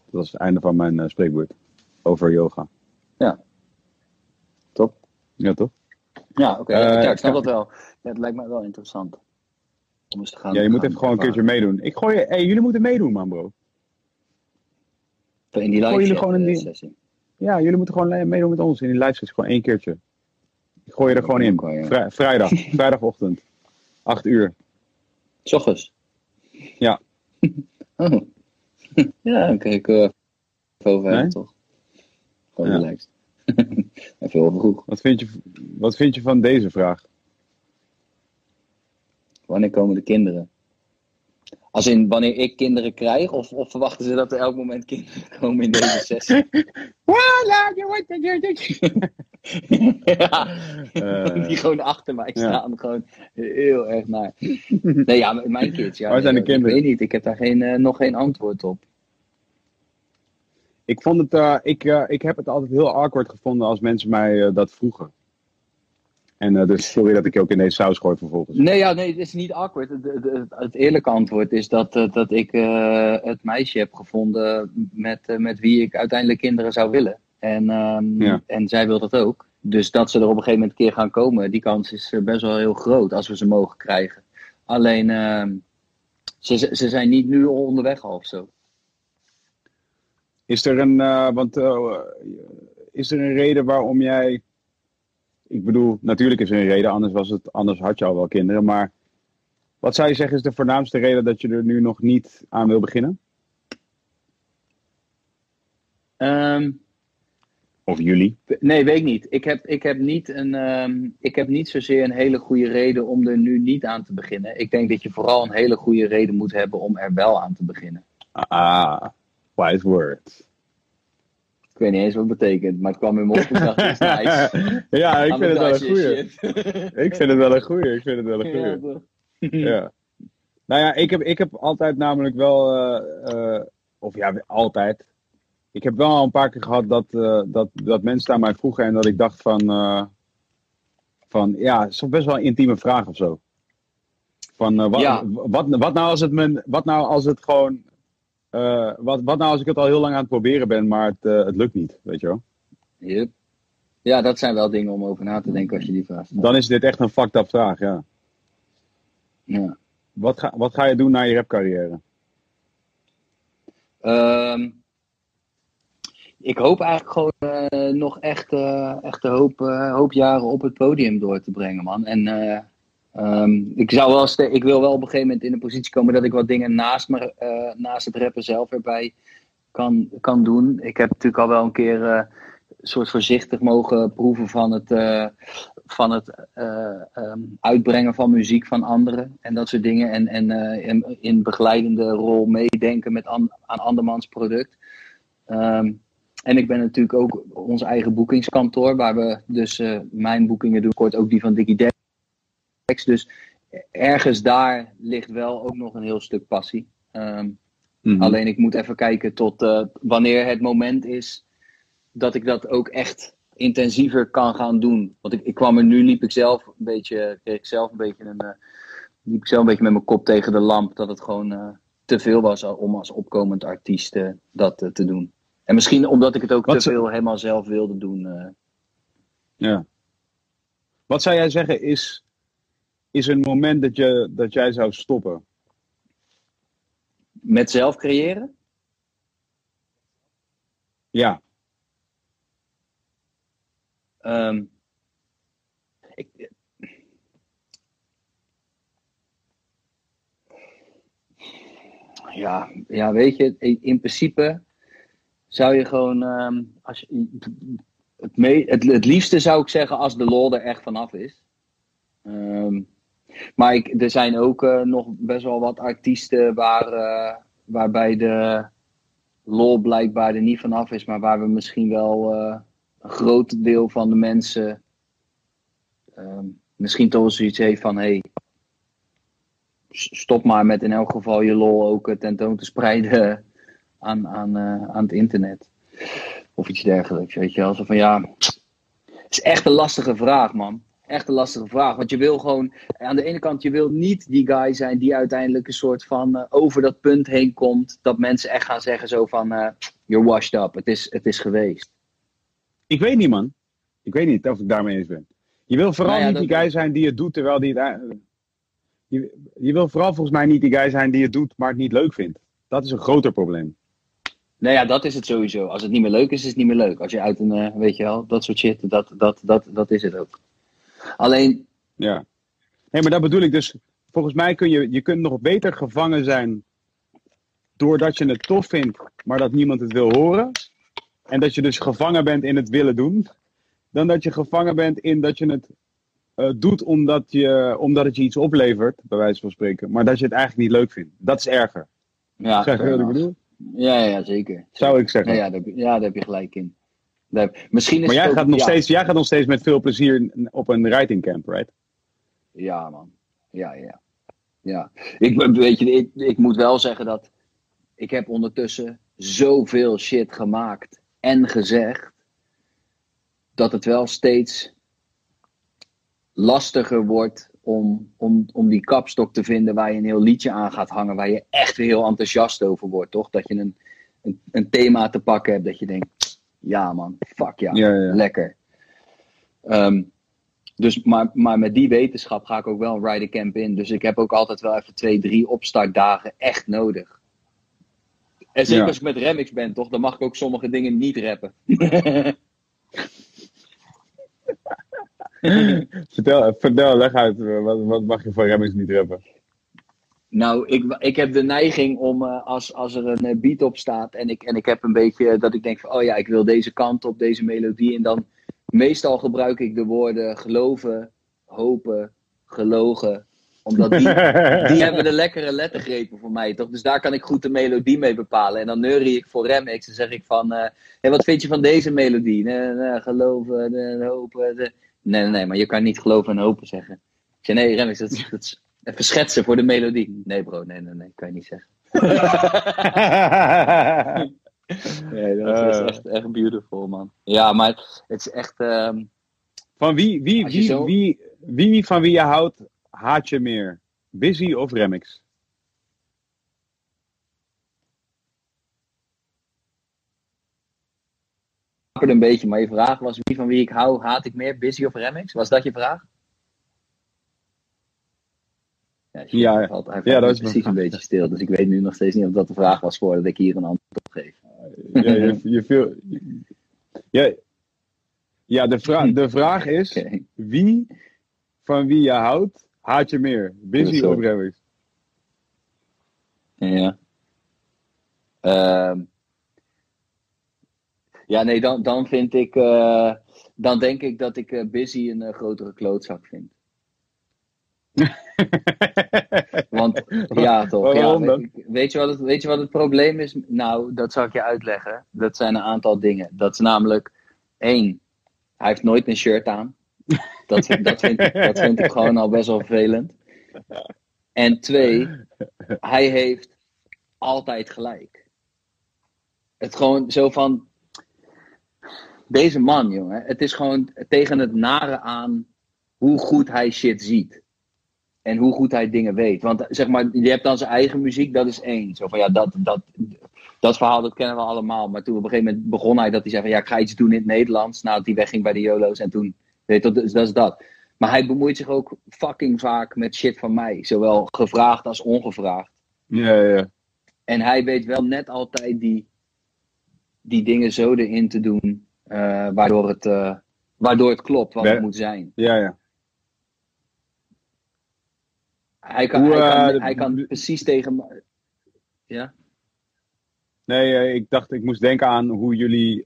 Dat was het einde van mijn spreekwoord over yoga. Top. Ja, toch? Ja, oké. Eh, ja, ik snap ja. dat wel. Ja, het lijkt mij wel interessant. Om eens te gaan. Ja, je moet even gewoon een keertje meedoen. Ik gooi je, hey, jullie moeten meedoen, man, bro. In die live jullie gewoon in die- sessie. Ja, jullie moeten gewoon meedoen met ons in die live sessie. Gewoon één keertje. Ik gooi je er gewoon in. Ja. Vrij- vrijdag. Vrijdagochtend. 8 uur. S ochtends. Ja. Oh. ja, oké. ik even over hebben, toch? Gewoon Ja. relaxed. even. Wat vind, je, wat vind je van deze vraag? Wanneer komen de kinderen? Als in wanneer ik kinderen krijg, of, of verwachten ze dat er elk moment kinderen komen in deze sessie? ja, Eh. die gewoon achter mij Ja. staan, gewoon heel erg naar. Nee, ja, mijn kids, ja. Waar zijn nee, de kinderen? Ik weet niet, ik heb daar geen, eh, nog geen antwoord op. Ik, vond het, eh, ik, eh, ik heb het altijd heel awkward gevonden als mensen mij eh, dat vroegen. En eh, dus sorry dat ik je ook in deze saus gooi vervolgens. Nee, ja, nee, het is niet awkward. Het, het, eerlijke antwoord is dat, eh, dat ik eh, het meisje heb gevonden met, eh, met wie ik uiteindelijk kinderen zou willen. En, ehm, Ja. en zij wil dat ook. Dus dat ze er op een gegeven moment een keer gaan komen, die kans is eh, best wel heel groot als we ze mogen krijgen. Alleen, ehm, ze, ze zijn niet nu al onderweg al of zo. Is er een, eh, want, eh, is er een reden waarom jij. Ik bedoel, natuurlijk is er een reden, anders, was het, anders had je al wel kinderen. Maar wat zou je zeggen is de voornaamste reden dat je er nu nog niet aan wil beginnen? Ehm, Of jullie? Nee, weet ik niet. Ik heb, ik, heb niet een, ehm, ik heb niet zozeer een hele goede reden om er nu niet aan te beginnen. Ik denk dat je vooral een hele goede reden moet hebben om er wel aan te beginnen. Ah, wise words. Ik weet niet eens wat het betekent, maar het kwam in me op. Dacht, is nice. ja, ik vind het wel een goeie. Ik vind het wel een goeie. Ik vind het wel een goeie. Ja. Nou ja, ik heb, ik heb altijd namelijk wel, eh, eh, of ja, altijd. Ik heb wel al een paar keer gehad dat, eh, dat, dat mensen aan mij vroegen en dat ik dacht van, eh, van ja, het is best wel een intieme vraag of zo. Van, eh, wat, Ja. wat, wat nou als het, mijn, wat nou als het gewoon, wat, wat nou als ik het al heel lang aan het proberen ben, maar het, het lukt niet, weet je wel. Yep. Ja, dat zijn wel dingen om over na te denken als je die vraag stelt. Dan is dit echt een fucked up vraag, ja. Ja. Wat ga, wat ga je doen na je rapcarrière? Ehm, ik hoop eigenlijk gewoon eh, nog echt, eh, echt een hoop, eh, hoop jaren op het podium door te brengen, man. En eh, ehm, ik, zou wel ik wil wel op een gegeven moment in een positie komen dat ik wat dingen naast, me, naast het rappen zelf erbij kan, kan doen. Ik heb natuurlijk al wel een keer een soort voorzichtig mogen proeven van het, van het eh, ehm, uitbrengen van muziek van anderen en dat soort dingen. En, en in, in begeleidende rol meedenken met an, aan andermans product. Ehm, en ik ben natuurlijk ook ons eigen boekingskantoor, waar we dus eh, mijn boekingen doen, kort ook die van Dickie Dex. Dus ergens daar ligt wel ook nog een heel stuk passie. Ehm, Alleen ik moet even kijken tot eh, wanneer het moment is dat ik dat ook echt intensiever kan gaan doen. Want ik, ik kwam er nu, liep ik zelf een beetje, kreeg ik zelf een beetje een, eh, liep ik zelf een beetje met mijn kop tegen de lamp dat het gewoon te veel was om als opkomend artiest dat te doen. En misschien omdat ik het ook Wat te veel helemaal zelf wilde doen. eh. Ja. Wat zou jij zeggen is, is een moment dat, je, dat jij zou stoppen? met zelf creëren? Ja. Ehm, ik, ja, ja, weet je, in principe zou je gewoon, ehm, als je, het, me, het, het liefste zou ik zeggen als de lol er echt vanaf is. Ehm, maar ik, er zijn ook eh, nog best wel wat artiesten waar, eh, waarbij de lol blijkbaar er niet vanaf is, maar waar we misschien wel eh, een groot deel van de mensen ehm, misschien toch wel zoiets heeft van hey, stop maar met in elk geval je lol ook tentoon te spreiden aan, aan, eh, aan het internet. Of iets dergelijks, weet je wel. Zo van ja, het is echt een lastige vraag, man. Echt een lastige vraag. Want je wil gewoon, aan de ene kant, je wil niet die guy zijn die uiteindelijk een soort van eh, over dat punt heen komt. Dat mensen echt gaan zeggen zo van, eh, you're washed up. Het is, het is geweest. Ik weet niet, man. Ik weet niet of ik daarmee eens ben. Je wil vooral Nou ja, niet die guy zijn die het doet terwijl die het. Je, je wil vooral volgens mij niet die guy zijn die het doet, maar het niet leuk vindt. Dat is een groter probleem. Nou ja, dat is het sowieso. Als het niet meer leuk is, is het niet meer leuk. Als je uit een, eh, weet je wel, dat soort shit, dat, dat, dat, dat is het ook. Alleen, Ja. Nee, maar dat bedoel ik dus. Volgens mij kun je, je kunt nog beter gevangen zijn doordat je het tof vindt, maar dat niemand het wil horen. En dat je dus gevangen bent in het willen doen. Dan dat je gevangen bent in dat je het eh, doet omdat, je, omdat het je iets oplevert, bij wijze van spreken. Maar dat je het eigenlijk niet leuk vindt. Dat is erger. ja, Zeg je fair wat ik bedoel? Ja, ja, zeker. Zou ik zeggen. Ja, ja, daar, heb je- ja, daar heb je gelijk in. Daar misschien is Maar jij ook- gaat, nog ja. steeds, jij gaat nog steeds met veel plezier op een writing camp, right? Ja, man. Ja, ja. ja. Ik, weet je, ik, ik moet wel zeggen dat ik heb ondertussen zoveel shit gemaakt en gezegd, dat het wel steeds lastiger wordt om, om, om die kapstok te vinden waar je een heel liedje aan gaat hangen, waar je echt heel enthousiast over wordt, toch? Dat je een, een, een thema te pakken hebt dat je denkt, ja man, fuck ja, Ja, ja. lekker. Ehm, dus, maar, maar met die wetenschap ga ik ook wel een rider camp in. Dus ik heb ook altijd wel even twee, drie opstartdagen echt nodig. En zeker Ja. als ik met remix ben, toch? Dan mag ik ook sommige dingen niet rappen. Vertel, vertel leg uit. eh, Wat, wat mag je voor Remmings niet rappen? Nou, ik, ik heb de neiging om eh, als, als er een eh, beat op staat en ik, en ik heb een beetje dat ik denk van, oh ja, ik wil deze kant op, deze melodie. En dan meestal gebruik ik de woorden geloven, hopen, gelogen. Omdat die, die hebben de lekkere lettergrepen voor mij, toch? Dus daar kan ik goed de melodie mee bepalen. En dan neurie ik voor remix en zeg ik van, eh hey, wat vind je van deze melodie? Nee, geloven, hopen. Nee, nee, nee, maar je kan niet geloven en hopen zeggen. Ik zeg, nee, remix, dat is, dat is even schetsen voor de melodie. Nee bro, nee, nee, nee, kan je niet zeggen. Nee, dat is Eh. echt, echt beautiful, man. Ja, maar het is echt... ehm, Van wie, wie, wie, zo- wie, wie van wie je houdt, haat je meer? Busy of Remix? Een beetje, maar je vraag was wie van wie ik hou, haat ik meer, Busy of Remix? Was dat je vraag? Ja, Ja, hij valt, ja, dat is precies een vraag. beetje stil. Dus ik weet nu nog steeds niet of dat de vraag was voordat ik hier een antwoord op geef. Ja, je, je viel, ja, ja de, vra de vraag is: wie van wie je houdt, haat je meer? Busy Ja, of. Remix? Ja. Ehm. Ja, nee, dan, dan vind ik. eh, dan denk ik dat ik eh, Busy een eh, grotere klootzak vind. Want ja, toch. Ja, weet, weet je wat het, weet je wat het probleem is? Nou, dat zal ik je uitleggen. Dat zijn een aantal dingen. Dat is namelijk één, hij heeft nooit een shirt aan. Dat, dat, vind, dat vind ik gewoon al best wel vervelend. En twee, hij heeft altijd gelijk. Het gewoon zo van. Deze man, jongen. Het is gewoon tegen het nare aan hoe goed hij shit ziet. En hoe goed hij dingen weet. Want zeg maar, je hebt dan zijn eigen muziek, dat is één. Zo van ja, dat, dat, dat verhaal dat kennen we allemaal. Maar toen op een gegeven moment begon hij dat hij zei van ja, ik ga iets doen in het Nederlands. Nadat hij wegging bij de YOLO's. En toen, weet je, dat, is- dat is dat. Maar hij bemoeit zich ook fucking vaak met shit van mij. Zowel gevraagd als ongevraagd. Ja, ja. En hij weet wel net altijd die, die dingen zo erin te doen. Eh, waardoor, het, eh, Waardoor het klopt wat het moet zijn. Ja, ja. Hij kan, Hoe, hij kan, eh, hij kan precies tegen. Ja? Nee, ik dacht, ik moest denken aan hoe jullie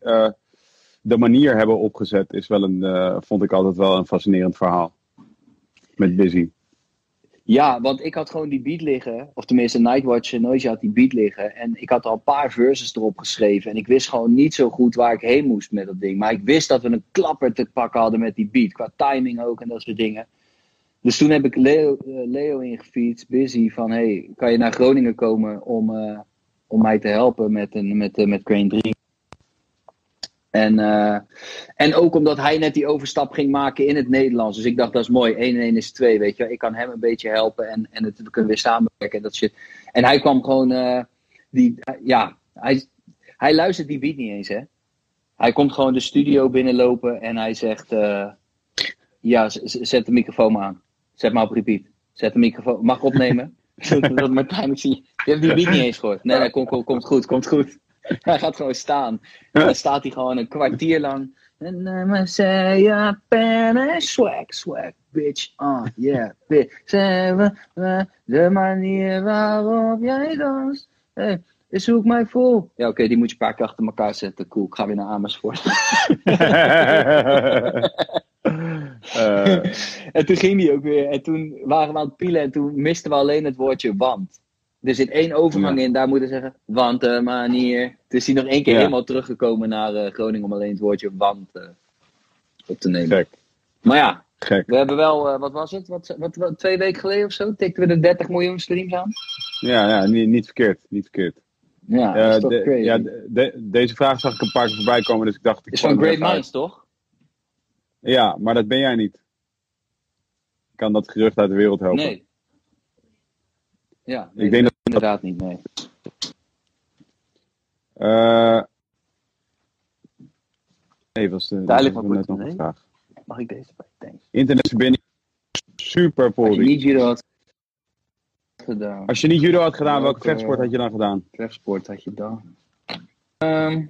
de manier hebben opgezet. Is wel een, vond ik altijd wel een fascinerend verhaal. Met Busy. Ja, want ik had gewoon die beat liggen. Of tenminste, Nightwatch en Noisy had die beat liggen. En ik had al een paar verses erop geschreven. En ik wist gewoon niet zo goed waar ik heen moest met dat ding. Maar ik wist dat we een klapper te pakken hadden met die beat. Qua timing ook en dat soort dingen. Dus toen heb ik Leo, eh, Leo ingefietst, Busy, van hey, kan je naar Groningen komen om, eh, om mij te helpen met, een, met, eh, met Crane 3. En, eh, en ook omdat hij net die overstap ging maken in het Nederlands. Dus ik dacht, dat is mooi. 1 en 1 is 2, weet je wel. Ik kan hem een beetje helpen en, en het, we kunnen weer samenwerken en dat shit. En hij kwam gewoon, eh, die, ja, hij, hij luistert die beat niet eens, hè. Hij komt gewoon de studio binnenlopen en hij zegt, eh, ja, zet de microfoon maar aan. Zet maar op repeat. Zet de microfoon, mag ik opnemen? dat Martijn, ik zie, je hebt die beat niet eens gehoord. Nee, nee, komt kom, komt goed, komt goed. Hij gaat gewoon staan. En dan staat hij gewoon een kwartier lang. En dan say ja, pen en swag, swag, bitch. Oh, yeah, bitch. Zeg de manier waarop jij danst. Hey, ik mij voel. Ja, oké, die moet je een paar keer achter elkaar zetten. Cool, ik ga weer naar Amersfoort. Eh, en toen ging die ook weer. En toen waren we aan het pielen en toen misten we alleen het woordje want. Er zit één overgang Ja. in, daar moeten zeggen, want de manier. Toen is hij nog één keer Ja. helemaal teruggekomen naar eh, Groningen om alleen het woordje want eh, op te nemen. gek, Maar ja, gek. we hebben wel, eh, wat was het? Wat, wat, wat, twee weken geleden of zo? Tikten we de 30 miljoen streams aan? Ja, ja niet, niet verkeerd. Niet verkeerd. Ja, Eh, dat is toch de- crazy. ja, de- de- deze vraag zag ik een paar keer voorbij komen, dus ik dacht... Ik is van Great uit. Minds, toch? Ja, maar dat ben jij niet. Ik kan dat gerucht uit de wereld helpen. Nee. Ja, Ik denk dat- inderdaad niet, nee. Eh nee, was de, Duidelijk was net goed, nog een vraag. Mag ik deze bij? Thanks. Internetverbinding super Als je niet judo had gedaan. Als je niet judo had gedaan, welke Welke- vechtsport had je dan gedaan? Vechtsport had je dan? Ehm.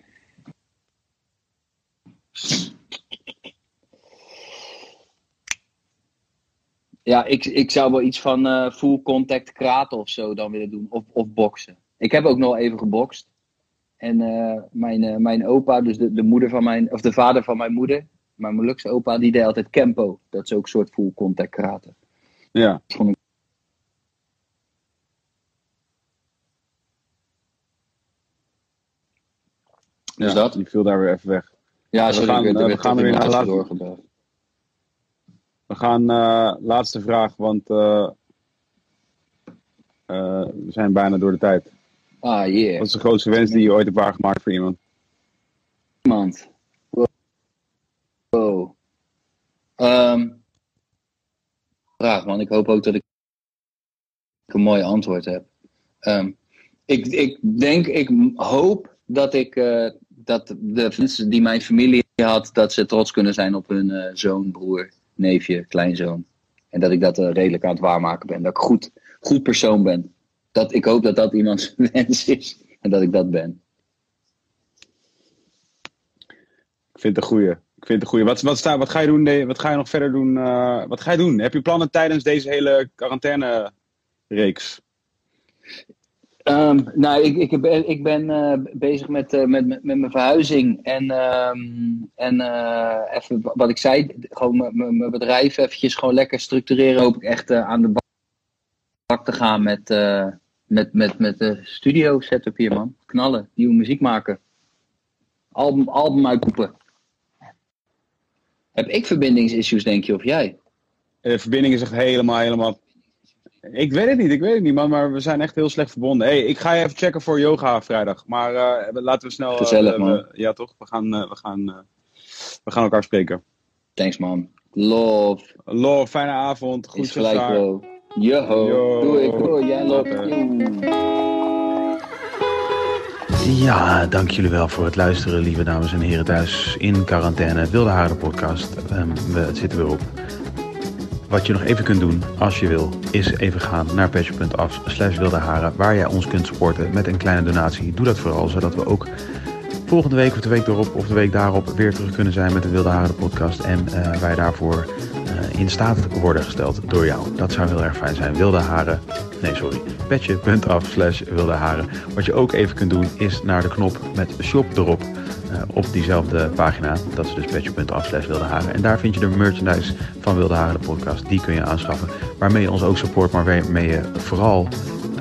Ja, ik, ik zou wel iets van eh, full contact kraten of zo dan willen doen. Of, of boksen. Ik heb ook nog even gebokst. En eh, mijn, eh, mijn opa, dus de, de moeder van mijn, of de vader van mijn moeder, mijn Molukse opa, die deed altijd kempo. Dat is ook een soort full contact kraten. Ja. Dat vond ik Dus ja, dat? Die viel daar weer even weg. Ja, We sorry, gaan, ik werd- eh, we gaan er weer naar doorgebeld. We gaan, eh, laatste vraag, want eh, eh, we zijn bijna door de tijd. Ah, yeah. Wat is de grootste wens die je ooit hebt waargemaakt voor iemand? Iemand. Wow. Wow. Ehm, vraag, man. Ik hoop ook dat ik een mooi antwoord heb. Ehm, ik, ik denk, ik hoop dat ik dat de mensen die mijn familie had, dat ze trots kunnen zijn op hun eh, zoon, broer, neefje, kleinzoon. En dat ik dat eh, redelijk aan het waarmaken ben. Dat ik goed, goed persoon ben. Dat, ik hoop dat dat iemands wens is. En dat ik dat ben. Ik vind het een goeie. Ik vind het goeie. Wat, wat, sta, wat, ga je doen, wat ga je nog verder doen? eh, wat ga je doen? Heb je plannen tijdens deze hele quarantaine-reeks? Ehm, nou, ik, ik ben, ik ben eh, bezig met, eh, met, met, met mijn verhuizing. En, ehm, en eh, even wa- wat ik zei, gewoon mijn- bedrijf eventjes gewoon lekker structureren. Hoop ik echt aan de bak- te gaan met, met, met, met de studio setup hier, man. Knallen, nieuwe muziek maken. Album, album uitroepen. Heb ik verbindingsissues, denk je, of jij? De verbinding is echt helemaal, helemaal... Ik weet het niet, ik weet het niet, man. Maar we zijn echt heel slecht verbonden. Hey, ik ga je even checken voor yoga vrijdag. Maar eh, laten we snel... eh, Gezellig, man. we- ja, toch? We gaan, eh, we, gaan, eh, we gaan elkaar spreken. Thanks, man. Love. Lo, fijne avond. Goed Is gelijk, daar. bro. Yo. Yo. Doei, doei. Jij love. Ja, dank jullie wel voor het luisteren, lieve dames en heren thuis in quarantaine. Wilde Haren podcast. Ehm, we, het zit er weer op. Wat je nog even kunt doen, als je wil, is even gaan naar patreon.af slash wilde haren, waar jij ons kunt supporten met een kleine donatie. Doe dat vooral, zodat we ook volgende week of de week erop of de week daarop weer terug kunnen zijn met de Wilde Haren podcast. En eh, wij daarvoor eh, in staat worden gesteld door jou. Dat zou heel erg fijn zijn. Wilde Haren, nee sorry, petje.af slash Wilde Haren. Wat je ook even kunt doen is naar de knop met shop erop. Eh, op diezelfde pagina, dat is dus slash Wilde Haren. En daar vind je de merchandise van Wilde Haren, de podcast. Die kun je aanschaffen. Waarmee je ons ook support, maar waarmee je vooral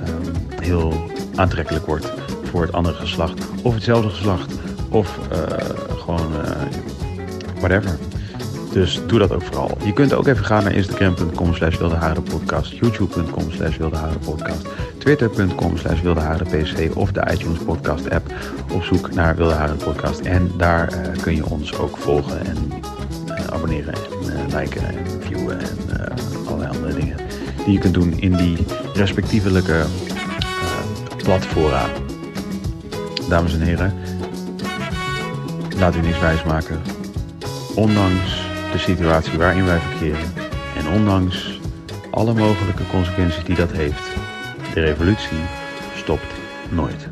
ehm, heel aantrekkelijk wordt voor het andere geslacht. Of hetzelfde geslacht. Of eh, gewoon eh, whatever. Dus doe dat ook vooral. Je kunt ook even gaan naar instagram.com slash wildeharenpodcast, youtube.com slash wildeharenpodcast, twitter.com slash wildeharenpc of de iTunes podcast app op zoek naar Wilde podcast. En daar eh, kun je ons ook volgen en eh, abonneren en eh, liken en viewen en allerlei andere dingen die je kunt doen in die respectievelijke platfora. Dames en heren, laat u niks wijsmaken. Ondanks de situatie waarin wij verkeren en ondanks alle mogelijke consequenties die dat heeft, de revolutie stopt nooit.